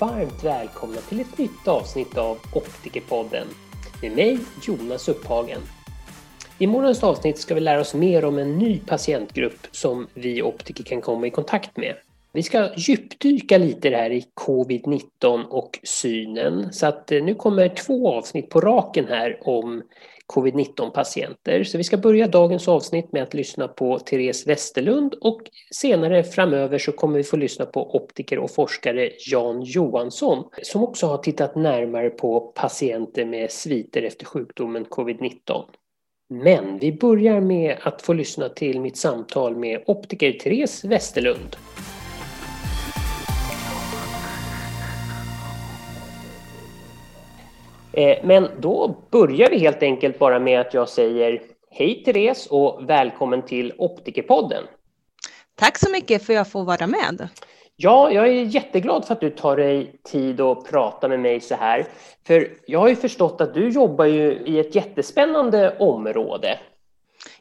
Varmt välkomna till ett nytt avsnitt av Optikerpodden med mig Jonas Upphagen. I morgons avsnitt ska vi lära oss mer om en ny patientgrupp som vi optiker kan komma i kontakt med. Vi ska djupdyka lite här i covid-19 och synen så att eh, nu kommer två avsnitt på raken här om covid-19 patienter. Så vi ska börja dagens avsnitt med att lyssna på Therese Westerlund och senare framöver så kommer vi få lyssna på optiker och forskare Jan Johansson som också har tittat närmare på patienter med sviter efter sjukdomen covid-19. Men vi börjar med att få lyssna till mitt samtal med optiker Therese Westerlund. Men då börjar vi helt enkelt bara med att jag säger hej Therese och välkommen till Optikerpodden. Tack så mycket för att jag får vara med. Ja, jag är jätteglad för att du tar dig tid att prata med mig så här. För jag har ju förstått att du jobbar ju i ett jättespännande område.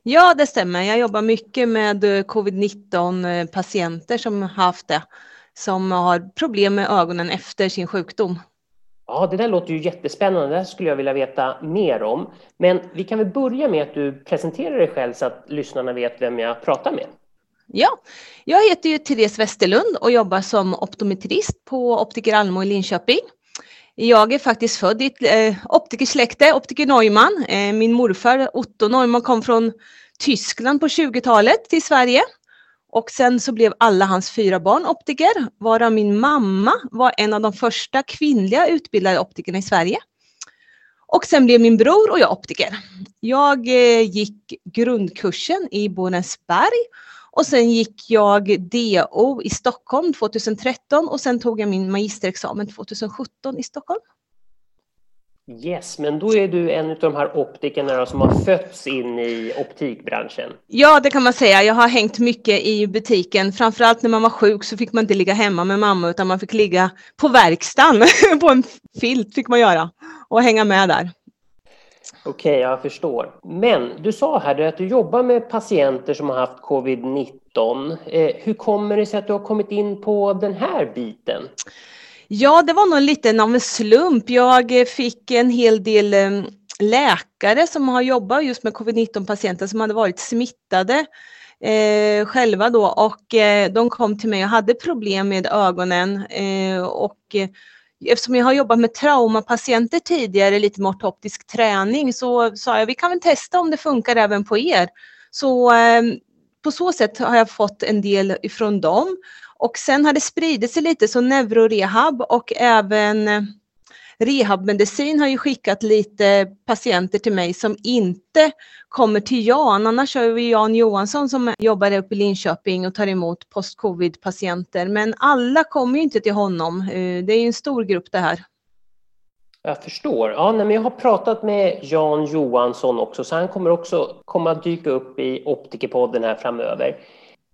Ja, det stämmer. Jag jobbar mycket med covid-19 patienter som har haft det, som har problem med ögonen efter sin sjukdom. Ja, det där låter ju jättespännande. Det skulle jag vilja veta mer om. Men vi kan väl börja med att du presenterar dig själv så att lyssnarna vet vem jag pratar med. Ja, jag heter ju Therese Westerlund och jobbar som optometrist på Optiker Almo i Linköping. Jag är faktiskt född i ett eh, optikersläkte, optiker Neumann. Eh, min morfar Otto Neumann kom från Tyskland på 20-talet till Sverige och sen så blev alla hans fyra barn optiker, varav min mamma var en av de första kvinnliga utbildade optikerna i Sverige. Och sen blev min bror och jag optiker. Jag eh, gick grundkursen i Borensberg och sen gick jag DO i Stockholm 2013 och sen tog jag min magisterexamen 2017 i Stockholm. Yes, men då är du en av de här optikerna som har fötts in i optikbranschen. Ja, det kan man säga. Jag har hängt mycket i butiken. Framförallt när man var sjuk så fick man inte ligga hemma med mamma utan man fick ligga på verkstaden. på en filt fick man göra och hänga med där. Okej, okay, jag förstår. Men du sa här att du jobbar med patienter som har haft covid-19. Eh, hur kommer det sig att du har kommit in på den här biten? Ja, det var nog lite av en slump. Jag eh, fick en hel del eh, läkare som har jobbat just med covid-19 patienter som hade varit smittade eh, själva då och eh, de kom till mig och hade problem med ögonen eh, och eh, eftersom jag har jobbat med traumapatienter tidigare, lite med ortoptisk träning, så sa jag vi kan väl testa om det funkar även på er. Så eh, på så sätt har jag fått en del ifrån dem och sen har det spridit sig lite så neurorehab och även eh, rehabmedicin har ju skickat lite patienter till mig som inte kommer till Jan. Annars har vi Jan Johansson som jobbar uppe i Linköping och tar emot post-covid-patienter. Men alla kommer ju inte till honom. Eh, det är ju en stor grupp det här. Jag förstår. Ja, men jag har pratat med Jan Johansson också, så han kommer också komma att dyka upp i Optikerpodden här framöver.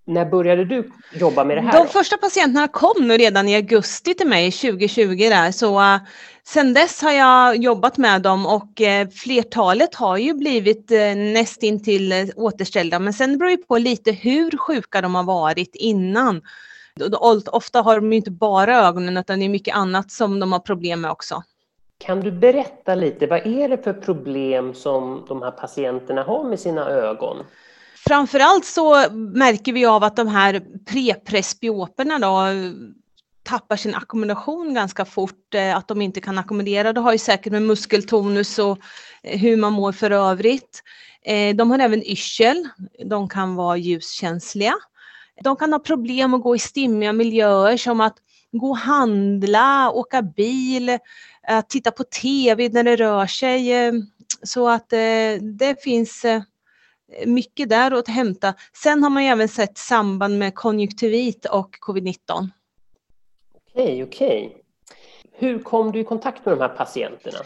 När började du jobba med det här? De då? första patienterna kom nu redan i augusti till mig 2020 där, så uh, sen dess har jag jobbat med dem och uh, flertalet har ju blivit uh, nästintill uh, återställda, men sen beror det på lite hur sjuka de har varit innan. Ofta har de inte bara ögonen utan det är mycket annat som de har problem med också. Kan du berätta lite, vad är det för problem som de här patienterna har med sina ögon? Framförallt så märker vi av att de här preprespioperna då eh, tappar sin ackommodation ganska fort, eh, att de inte kan ackommodera. Det har ju säkert med muskeltonus och eh, hur man mår för övrigt. De har även yrsel, de kan vara ljuskänsliga. De kan ha problem att gå i stimmiga miljöer som att gå och handla, åka bil, titta på TV när det rör sig. Så att det finns mycket där att hämta. Sen har man ju även sett samband med konjunktivit och covid-19. Okej, okej. Hur kom du i kontakt med de här patienterna?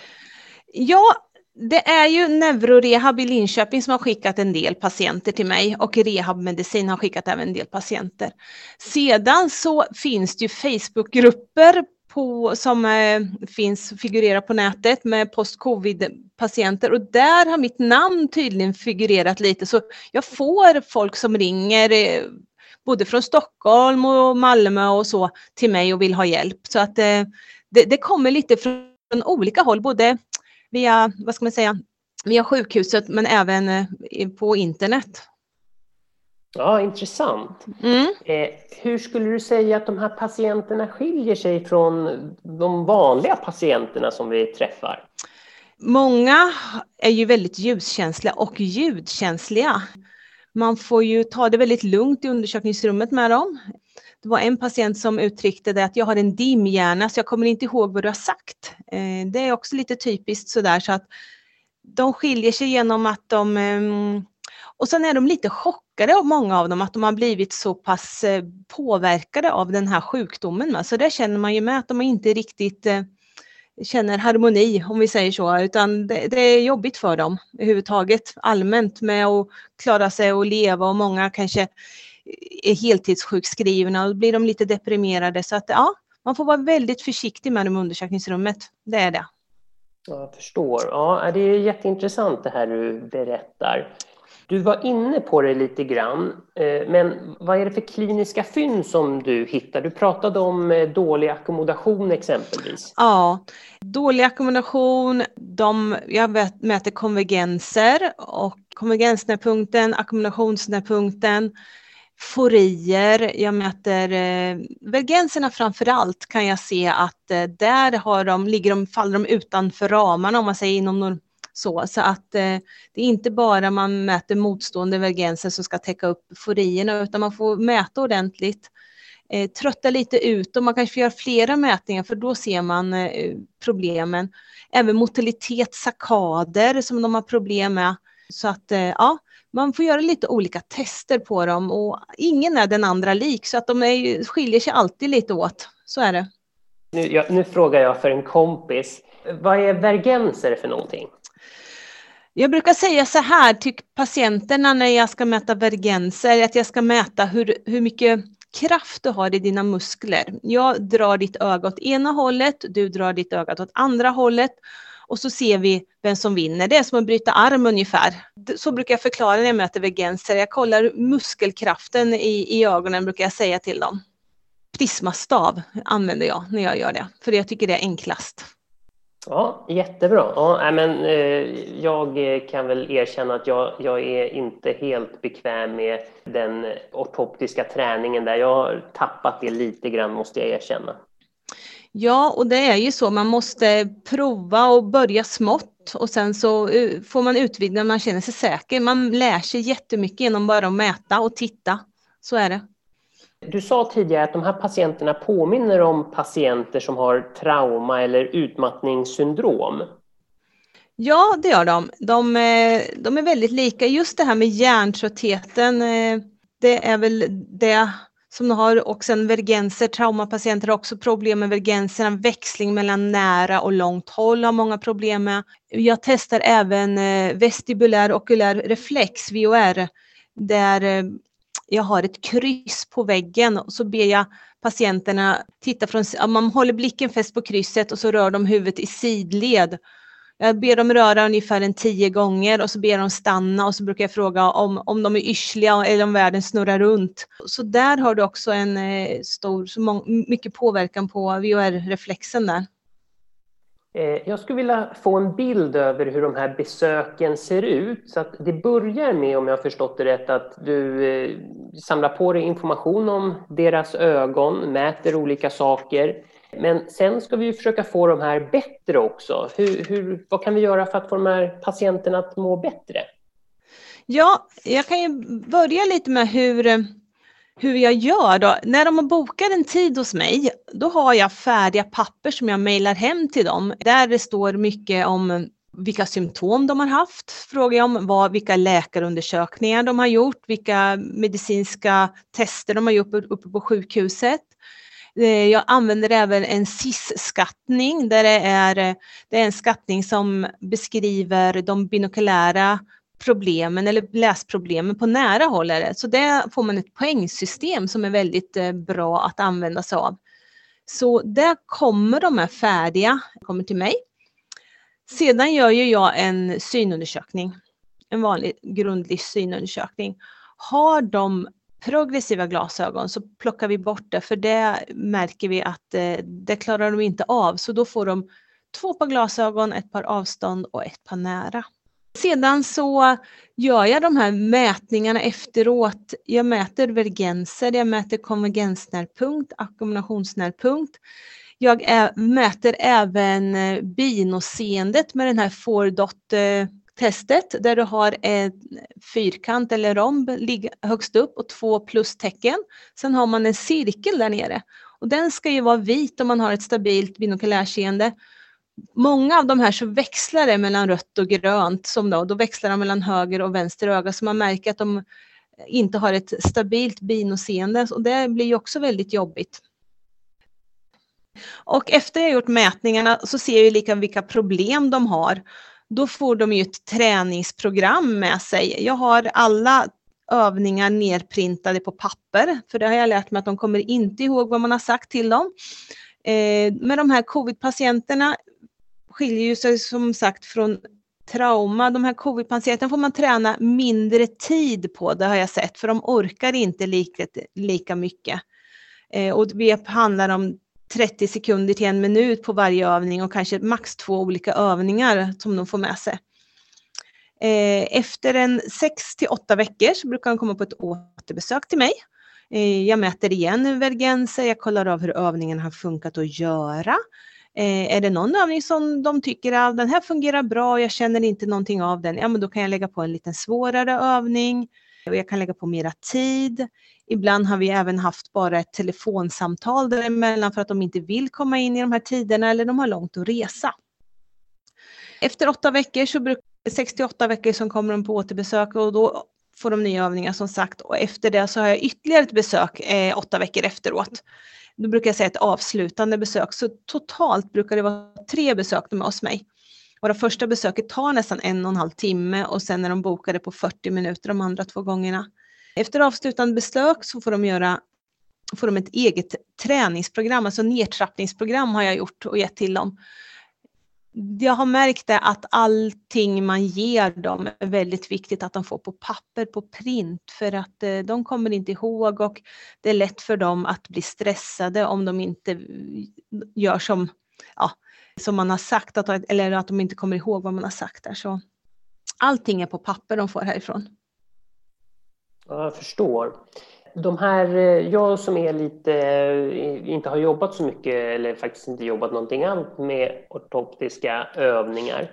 Ja, det är ju Neurorehab i Linköping som har skickat en del patienter till mig och Rehabmedicin har skickat även en del patienter. Sedan så finns det ju Facebookgrupper på, som eh, finns, figurerar på nätet med post-covid-patienter och där har mitt namn tydligen figurerat lite så jag får folk som ringer eh, både från Stockholm och Malmö och så till mig och vill ha hjälp. Så att eh, det, det kommer lite från olika håll, både via, vad ska man säga, via sjukhuset men även eh, på internet. Ja, intressant. Mm. Eh, hur skulle du säga att de här patienterna skiljer sig från de vanliga patienterna som vi träffar? Många är ju väldigt ljuskänsliga och ljudkänsliga. Man får ju ta det väldigt lugnt i undersökningsrummet med dem. Det var en patient som uttryckte det att jag har en dimhjärna så jag kommer inte ihåg vad du har sagt. Eh, det är också lite typiskt sådär så att de skiljer sig genom att de ehm, och sen är de lite chockade, många av dem, att de har blivit så pass eh, påverkade av den här sjukdomen. Så det känner man ju med att de inte riktigt eh, känner harmoni, om vi säger så, utan det, det, är jobbigt för dem överhuvudtaget allmänt med att klara sig och leva och många kanske är heltidssjukskrivna och då blir de lite deprimerade. Så att ja, man får vara väldigt försiktig med dem i undersökningsrummet. Det är det. Jag förstår. Ja, det är jätteintressant det här du berättar. Du var inne på det lite grann, eh, men vad är det för kliniska fynd som du hittar? Du pratade om eh, dålig ackommodation exempelvis. Ja, dålig ackommodation, de, jag mäter konvergenser och konvergensnärpunkten, ackommodationsnärpunkten, forier, jag mäter eh, vergenserna framför allt kan jag se att eh, där har de, ligger de, faller de utanför ramarna om man säger inom så, så att eh, det är inte bara man mäter motstående vergenser som ska täcka upp forierna utan man får mäta ordentligt. Eh, trötta lite ut och man kanske får göra flera mätningar för då ser man eh, problemen. Även motilitet, sakader som de har problem med. Så att eh, ja, man får göra lite olika tester på dem och ingen är den andra lik så att de är, skiljer sig alltid lite åt. Så är det. Nu, jag, nu frågar jag för en kompis. Vad är vergenser för någonting? Jag brukar säga så här till patienterna när jag ska mäta vergenser, att jag ska mäta hur, hur mycket kraft du har i dina muskler. Jag drar ditt öga åt ena hållet, du drar ditt öga åt andra hållet och så ser vi vem som vinner. Det är som att bryta arm ungefär. Så brukar jag förklara när jag möter vergenser. Jag kollar muskelkraften i, i ögonen brukar jag säga till dem. Prismastav använder jag när jag gör det, för jag tycker det är enklast. Ja, jättebra. Ja, men, eh, jag kan väl erkänna att jag, jag är inte helt bekväm med den ortoptiska träningen där. Jag har tappat det lite grann måste jag erkänna. Ja, och det är ju så, man måste prova och börja smått och sen så eh, får man utvidga när man känner sig säker. Man lär sig jättemycket genom bara att mäta och titta. Så är det. Du sa tidigare att de här patienterna påminner om patienter som har trauma eller utmattningssyndrom. Ja, det gör de. De, eh, de är väldigt lika. Just det här med hjärntröttheten, eh, det är väl det som de har och sen vergenser, traumapatienter har också problem med vergenserna, växling mellan nära och långt håll har många problem med. Jag testar även eh, vestibulär okulär reflex, VOR, där jag har ett kryss på väggen och så ber jag patienterna titta från, man håller blicken fäst på krysset och så rör de huvudet i sidled. Jag ber dem röra ungefär en tio gånger och så ber jag dem stanna och så brukar jag fråga om, om de är yrsliga eller om världen snurrar runt. Så där har du också en eh, stor, så mycket påverkan på VOR-reflexen där. Eh, jag skulle vilja få en bild över hur de här besöken ser ut. Så att det börjar med, om jag har förstått det rätt, att du eh, samlar på dig information om deras ögon, mäter olika saker. Men sen ska vi försöka få de här bättre också. Hur, hur, vad kan vi göra för att få de här patienterna att må bättre? Ja, jag kan ju börja lite med hur eh, hur jag gör då? När de bokar en tid hos mig, då har jag färdiga papper som jag mejlar hem till dem. Där det står mycket om vilka symptom de har haft, frågar jag om, vad, vilka läkarundersökningar de har gjort, vilka medicinska tester de har gjort uppe på sjukhuset. Eh, jag använder även en SIS-skattning där det är, det är en skattning som beskriver de binokulära problemen eller läsproblemen på nära håll. är det, Så där får man ett poängsystem som är väldigt eh, bra att använda sig av. Så där kommer de här färdiga, kommer till mig. Sedan gör ju jag en synundersökning, en vanlig grundlig synundersökning. Har de progressiva glasögon så plockar vi bort det för det märker vi att eh, det klarar de inte av. Så då får de två par glasögon, ett par avstånd och ett par nära. Sedan så gör jag de här mätningarna efteråt. Jag mäter vergenser, jag mäter konvergensnärpunkt, ackumulationsnärpunkt. Jag mäter även eh, binoseendet med den här fordot testet eh, där du har en fyrkant eller romb högst upp och två plustecken. Sen har man en cirkel där nere och den ska ju vara vit om man har ett stabilt binokulärseende. Många av de här så växlar det mellan rött och grönt, som då, då växlar de mellan höger och vänster öga så man märker att de eh, inte har ett stabilt binoseende och det blir ju också väldigt jobbigt. Och efter jag gjort mätningarna så ser jag lika vilka problem de har då får de ju ett träningsprogram med sig. Jag har alla övningar nerprintade på papper, för det har jag lärt mig att de kommer inte ihåg vad man har sagt till dem. Eh, med de här covid-patienterna skiljer ju sig som sagt från trauma. De här covid-patienterna får man träna mindre tid på, det har jag sett, för de orkar inte lika, lika mycket. Eh, och det handlar om 30 sekunder till en minut på varje övning och kanske max två olika övningar som de får med sig. Eh, efter en 6 till 8 veckor så brukar de komma på ett återbesök till mig. Eh, jag mäter igen vergenser, jag kollar av hur övningen har funkat att göra. Eh, är det någon övning som de tycker att den här fungerar bra och jag känner inte någonting av den, ja men då kan jag lägga på en lite svårare övning och jag kan lägga på mera tid. Ibland har vi även haft bara ett telefonsamtal däremellan för att de inte vill komma in i de här tiderna eller de har långt att resa. Efter åtta veckor, så brukar 68 veckor som kommer de på återbesök och då får de nya övningar som sagt och efter det så har jag ytterligare ett besök eh, åtta veckor efteråt. Då brukar jag säga ett avslutande besök så totalt brukar det vara tre besök de hos mig. Och det första besöket tar nästan en och en halv timme och sen är de bokade på 40 minuter de andra två gångerna. Efter avslutande besök så får de göra får de ett eget träningsprogram, alltså nedtrappningsprogram har jag gjort och gett till dem. Jag har märkt det att allting man ger dem är väldigt viktigt att de får på papper, på print, för att eh, de kommer inte ihåg och det är lätt för dem att bli stressade om de inte eh, gör som, ja, som man har sagt, att, eller att de inte kommer ihåg vad man har sagt där. Så allting är på papper de får härifrån. Jag förstår. De här, eh, jag som är lite, eh, inte har jobbat så mycket eller faktiskt inte jobbat någonting alls med ortoptiska övningar.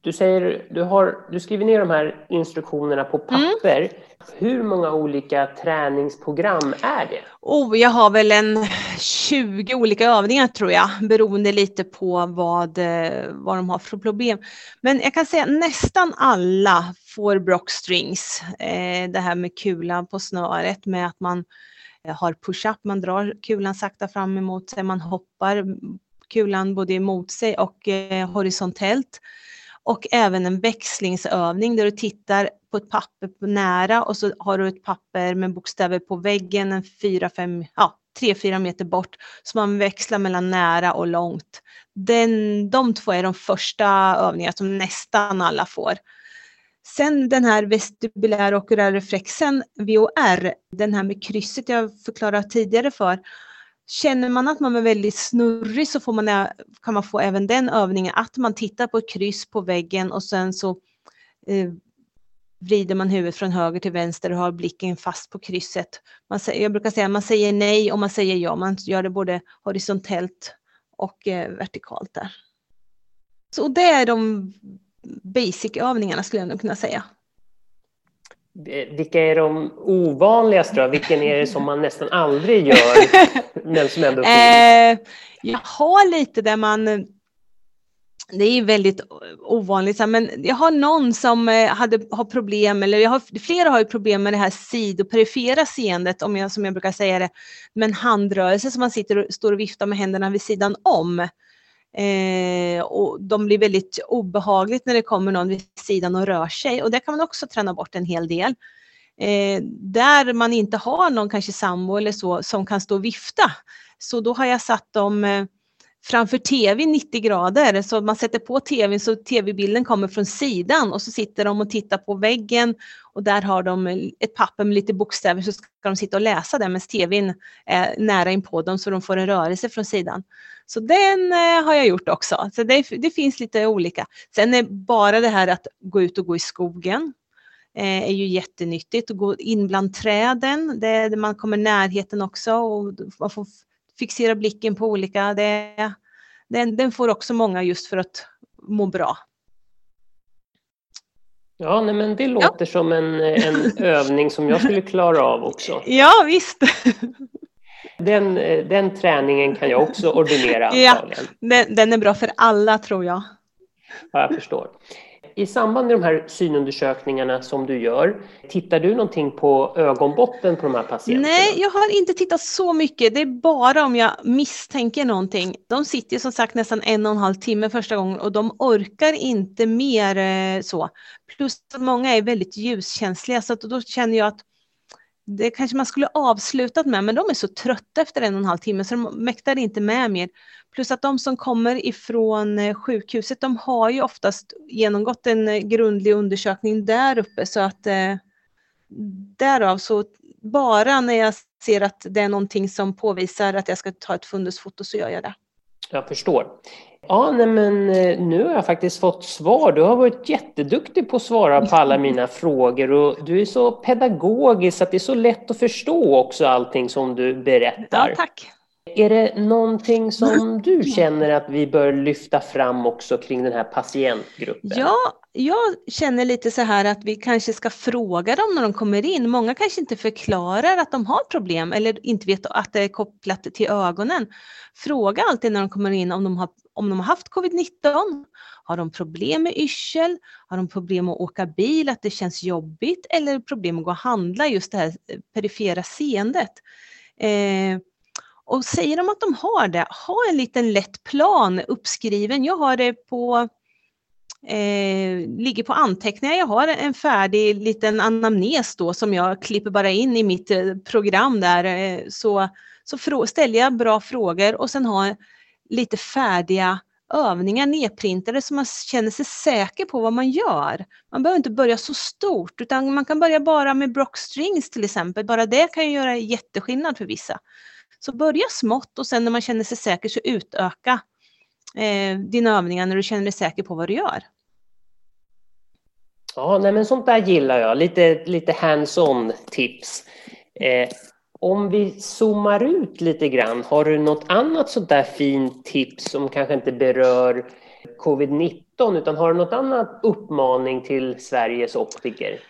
Du säger, du, har, du skriver ner de här instruktionerna på mm. papper. Mm. Hur många olika träningsprogram är det? Oh, jag har väl en 20 olika övningar tror jag, beroende lite på vad, eh, vad de har för problem. Men jag kan säga nästan alla får Brock Strings, eh, det här med kulan på snöret med att man eh, har push-up, man drar kulan sakta fram emot sig, man hoppar kulan både emot sig och eh, horisontellt och även en växlingsövning där du tittar på ett papper på nära och så har du ett papper med bokstäver på väggen en 4-5, ja 3-4 meter bort så man växlar mellan nära och långt. Den, de två är de första övningarna som nästan alla får. Sen den här vestibulära okulära reflexen, VOR, den här med krysset jag förklarade tidigare för, Känner man att man är väldigt snurrig så får man, kan man få även den övningen att man tittar på ett kryss på väggen och sen så eh, vrider man huvudet från höger till vänster och har blicken fast på krysset. Man, jag brukar säga att man säger nej och man säger ja, man gör det både horisontellt och eh, vertikalt där. Så det är de basic-övningarna skulle jag nog kunna säga. Vilka är de ovanligaste då? Vilken är det som man nästan aldrig gör? men som ändå eh, jag har lite där man det är väldigt ovanligt, men jag har någon som eh, hade, har problem, eller jag har, flera har ju problem med det här sidoperifera seendet, om jag, som jag brukar säga det, med en handrörelse som man sitter och står och viftar med händerna vid sidan om. Eh, och de blir väldigt obehagligt när det kommer någon vid sidan och rör sig och det kan man också träna bort en hel del. Eh, där man inte har någon kanske sambo eller så som kan stå och vifta. Så då har jag satt dem eh, framför tv 90 grader så man sätter på tvn så tv-bilden kommer från sidan och så sitter de och tittar på väggen och där har de eh, ett papper med lite bokstäver så ska de sitta och läsa det medan tvn är nära in på dem så de får en rörelse från sidan. Så den eh, har jag gjort också. Så det, det, finns lite olika. Sen är bara det här att gå ut och gå i skogen eh, är ju jättenyttigt. Att gå in bland träden, det, man kommer närheten också och man får fixera blicken på olika. Det, den, den får också många just för att må bra. Ja, nej, men det låter ja. som en, en övning som jag skulle klara av också. Ja, visst. Den, den träningen kan jag också ordinera antagligen. Ja, den, den är bra för alla tror jag. Ja, jag förstår. I samband med de här synundersökningarna som du gör, tittar du någonting på ögonbotten på de här patienterna? Nej, jag har inte tittat så mycket. Det är bara om jag misstänker någonting. De sitter ju som sagt nästan en och en halv timme första gången och de orkar inte mer eh, så. Plus att många är väldigt ljuskänsliga så då känner jag att det kanske man skulle avslutat med, men de är så trötta efter en och en halv timme så de mäktar inte med mer. Plus att de som kommer ifrån eh, sjukhuset, de har ju oftast genomgått en eh, grundlig undersökning där uppe så att eh, därav så bara när jag ser att det är någonting som påvisar att jag ska ta ett fundusfoto så gör jag det. Jag förstår. Ja, nej men eh, nu har jag faktiskt fått svar. Du har varit jätteduktig på att svara på alla mina frågor och du är så pedagogisk att det är så lätt att förstå också allting som du berättar. Ja, tack. Är det någonting som du känner att vi bör lyfta fram också kring den här patientgruppen? Ja, jag känner lite så här att vi kanske ska fråga dem när de kommer in. Många kanske inte förklarar att de har problem eller inte vet att det är kopplat till ögonen. Fråga alltid när de kommer in om de har, om de har haft covid-19. Har de problem med yrsel? Har de problem att åka bil, att det känns jobbigt? Eller problem att gå och handla, just det här eh, perifera seendet. Eh, och säger de att de har det, ha en liten lätt plan uppskriven. Jag har det på eh, ligger på anteckningar. Jag har en färdig liten anamnes då som jag klipper bara in i mitt eh, program där. Eh, så så ställer jag bra frågor och sen har lite färdiga övningar nedprintade så man känner sig säker på vad man gör. Man behöver inte börja så stort utan man kan börja bara med Brock Strings till exempel. Bara det kan ju göra jätteskillnad för vissa. Så börja smått och sen när man känner sig säker så utöka eh, dina övningar när du känner dig säker på vad du gör. Ja, nej men sånt där gillar jag. Lite, lite hands-on tips. Eh, om vi zoomar ut lite grann, har du något annat sånt där fint tips som kanske inte berör covid-19 utan har du något annat uppmaning till Sveriges optiker?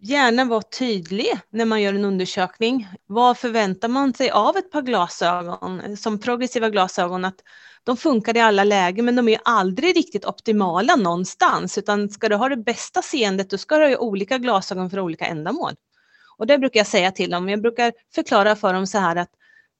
gärna vara tydlig när man gör en undersökning. Vad förväntar man sig av ett par glasögon? Som progressiva glasögon, att de funkar i alla lägen men de är aldrig riktigt optimala någonstans. Utan ska du ha det bästa seendet då ska du ha olika glasögon för olika ändamål. Och det brukar jag säga till dem. Jag brukar förklara för dem så här att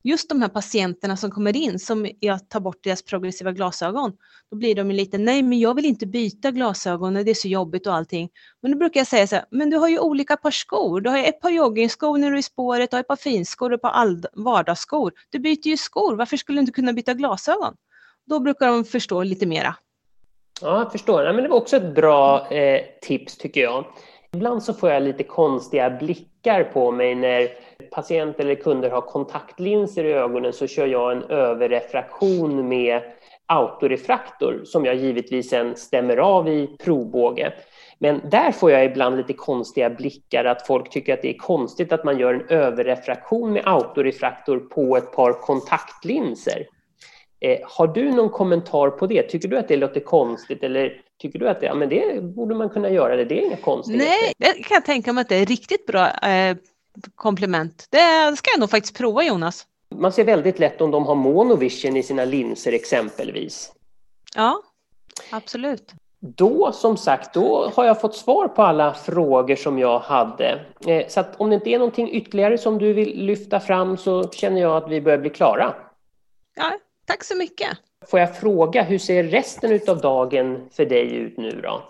just de här patienterna som kommer in, som jag tar bort deras progressiva glasögon, då blir de lite, nej men jag vill inte byta glasögon, det är så jobbigt och allting. Men då brukar jag säga så här, men du har ju olika par skor. Du har ett par joggingskor när du är i spåret, du har ett par finskor och ett par vardagsskor. Du byter ju skor, varför skulle du inte kunna byta glasögon? Då brukar de förstå lite mera. Ja, jag förstår. Ja, men det var också ett bra eh, tips tycker jag. Ibland så får jag lite konstiga blickar på mig när patienter eller kunder har kontaktlinser i ögonen så kör jag en överrefraktion med autorefraktor som jag givetvis sen stämmer av i provbåge. Men där får jag ibland lite konstiga blickar, att folk tycker att det är konstigt att man gör en överrefraktion med autorefraktor på ett par kontaktlinser. Eh, har du någon kommentar på det? Tycker du att det låter konstigt eller tycker du att det, ja, men det borde man kunna göra, det, det är inga konstigheter? Nej, det kan jag tänka mig att det är riktigt bra eh, komplement. Det ska jag nog faktiskt prova Jonas. Man ser väldigt lätt om de har monovision i sina linser exempelvis. Ja, absolut. Då som sagt, då har jag fått svar på alla frågor som jag hade. Eh, så att om det inte är någonting ytterligare som du vill lyfta fram så känner jag att vi börjar bli klara. Ja, tack så mycket. Får jag fråga, hur ser resten av dagen för dig ut nu då?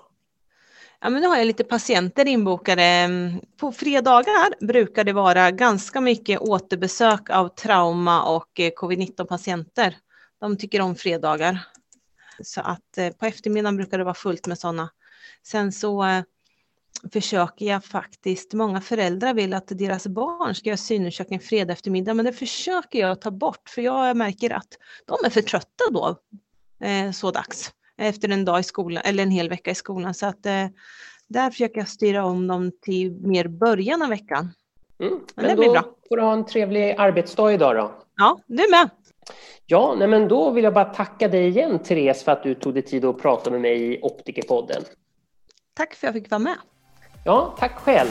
Ja, men nu har jag lite patienter inbokade. På fredagar brukar det vara ganska mycket återbesök av trauma och eh, covid-19 patienter. De tycker om fredagar. Så att eh, på eftermiddagen brukar det vara fullt med sådana. Sen så eh, försöker jag faktiskt, många föräldrar vill att deras barn ska göra synundersökning fredag eftermiddag, men det försöker jag ta bort för jag märker att de är för trötta då, eh, så dags, efter en dag i skolan eller en hel vecka i skolan. Så att eh, där försöker jag styra om dem till mer början av veckan. Mm, men, men det blir bra. får du ha en trevlig arbetsdag idag då. Ja, du med. Ja, nej men då vill jag bara tacka dig igen, Therese, för att du tog dig tid att prata med mig i Optikerpodden. Tack för att jag fick vara med. Ja, tack själv.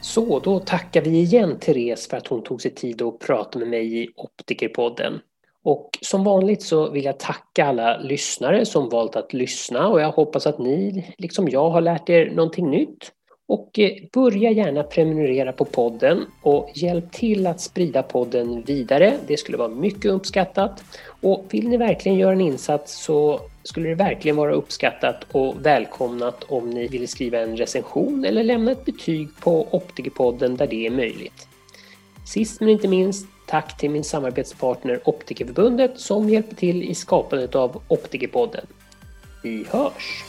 Så, då tackar vi igen Therese för att hon tog sig tid att prata med mig i Optikerpodden. Och som vanligt så vill jag tacka alla lyssnare som valt att lyssna och jag hoppas att ni, liksom jag, har lärt er någonting nytt. Och eh, börja gärna prenumerera på podden och hjälp till att sprida podden vidare. Det skulle vara mycket uppskattat. Och vill ni verkligen göra en insats så skulle det verkligen vara uppskattat och välkomnat om ni vill skriva en recension eller lämna ett betyg på Optikerpodden där det är möjligt. Sist men inte minst, tack till min samarbetspartner Optikerförbundet som hjälper till i skapandet av Optikerpodden. Vi hörs!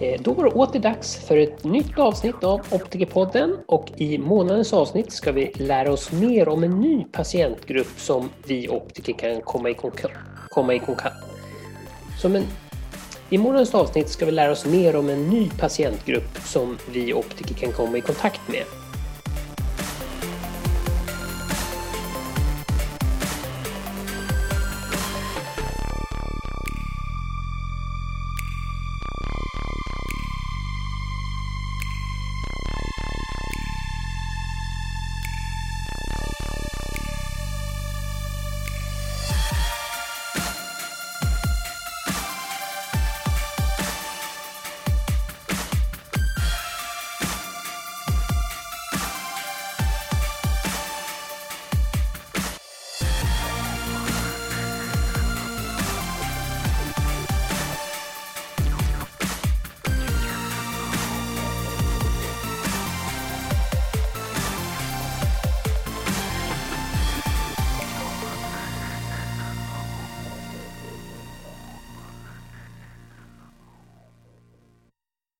Eh, då var det åter dags för ett nytt avsnitt av Optikerpodden och i månadens avsnitt ska vi lära oss mer om en ny patientgrupp som vi optiker kan komma i kontakt komma i kontakt som I månadens avsnitt ska vi lära oss mer om en ny patientgrupp som vi optiker kan komma i kontakt med.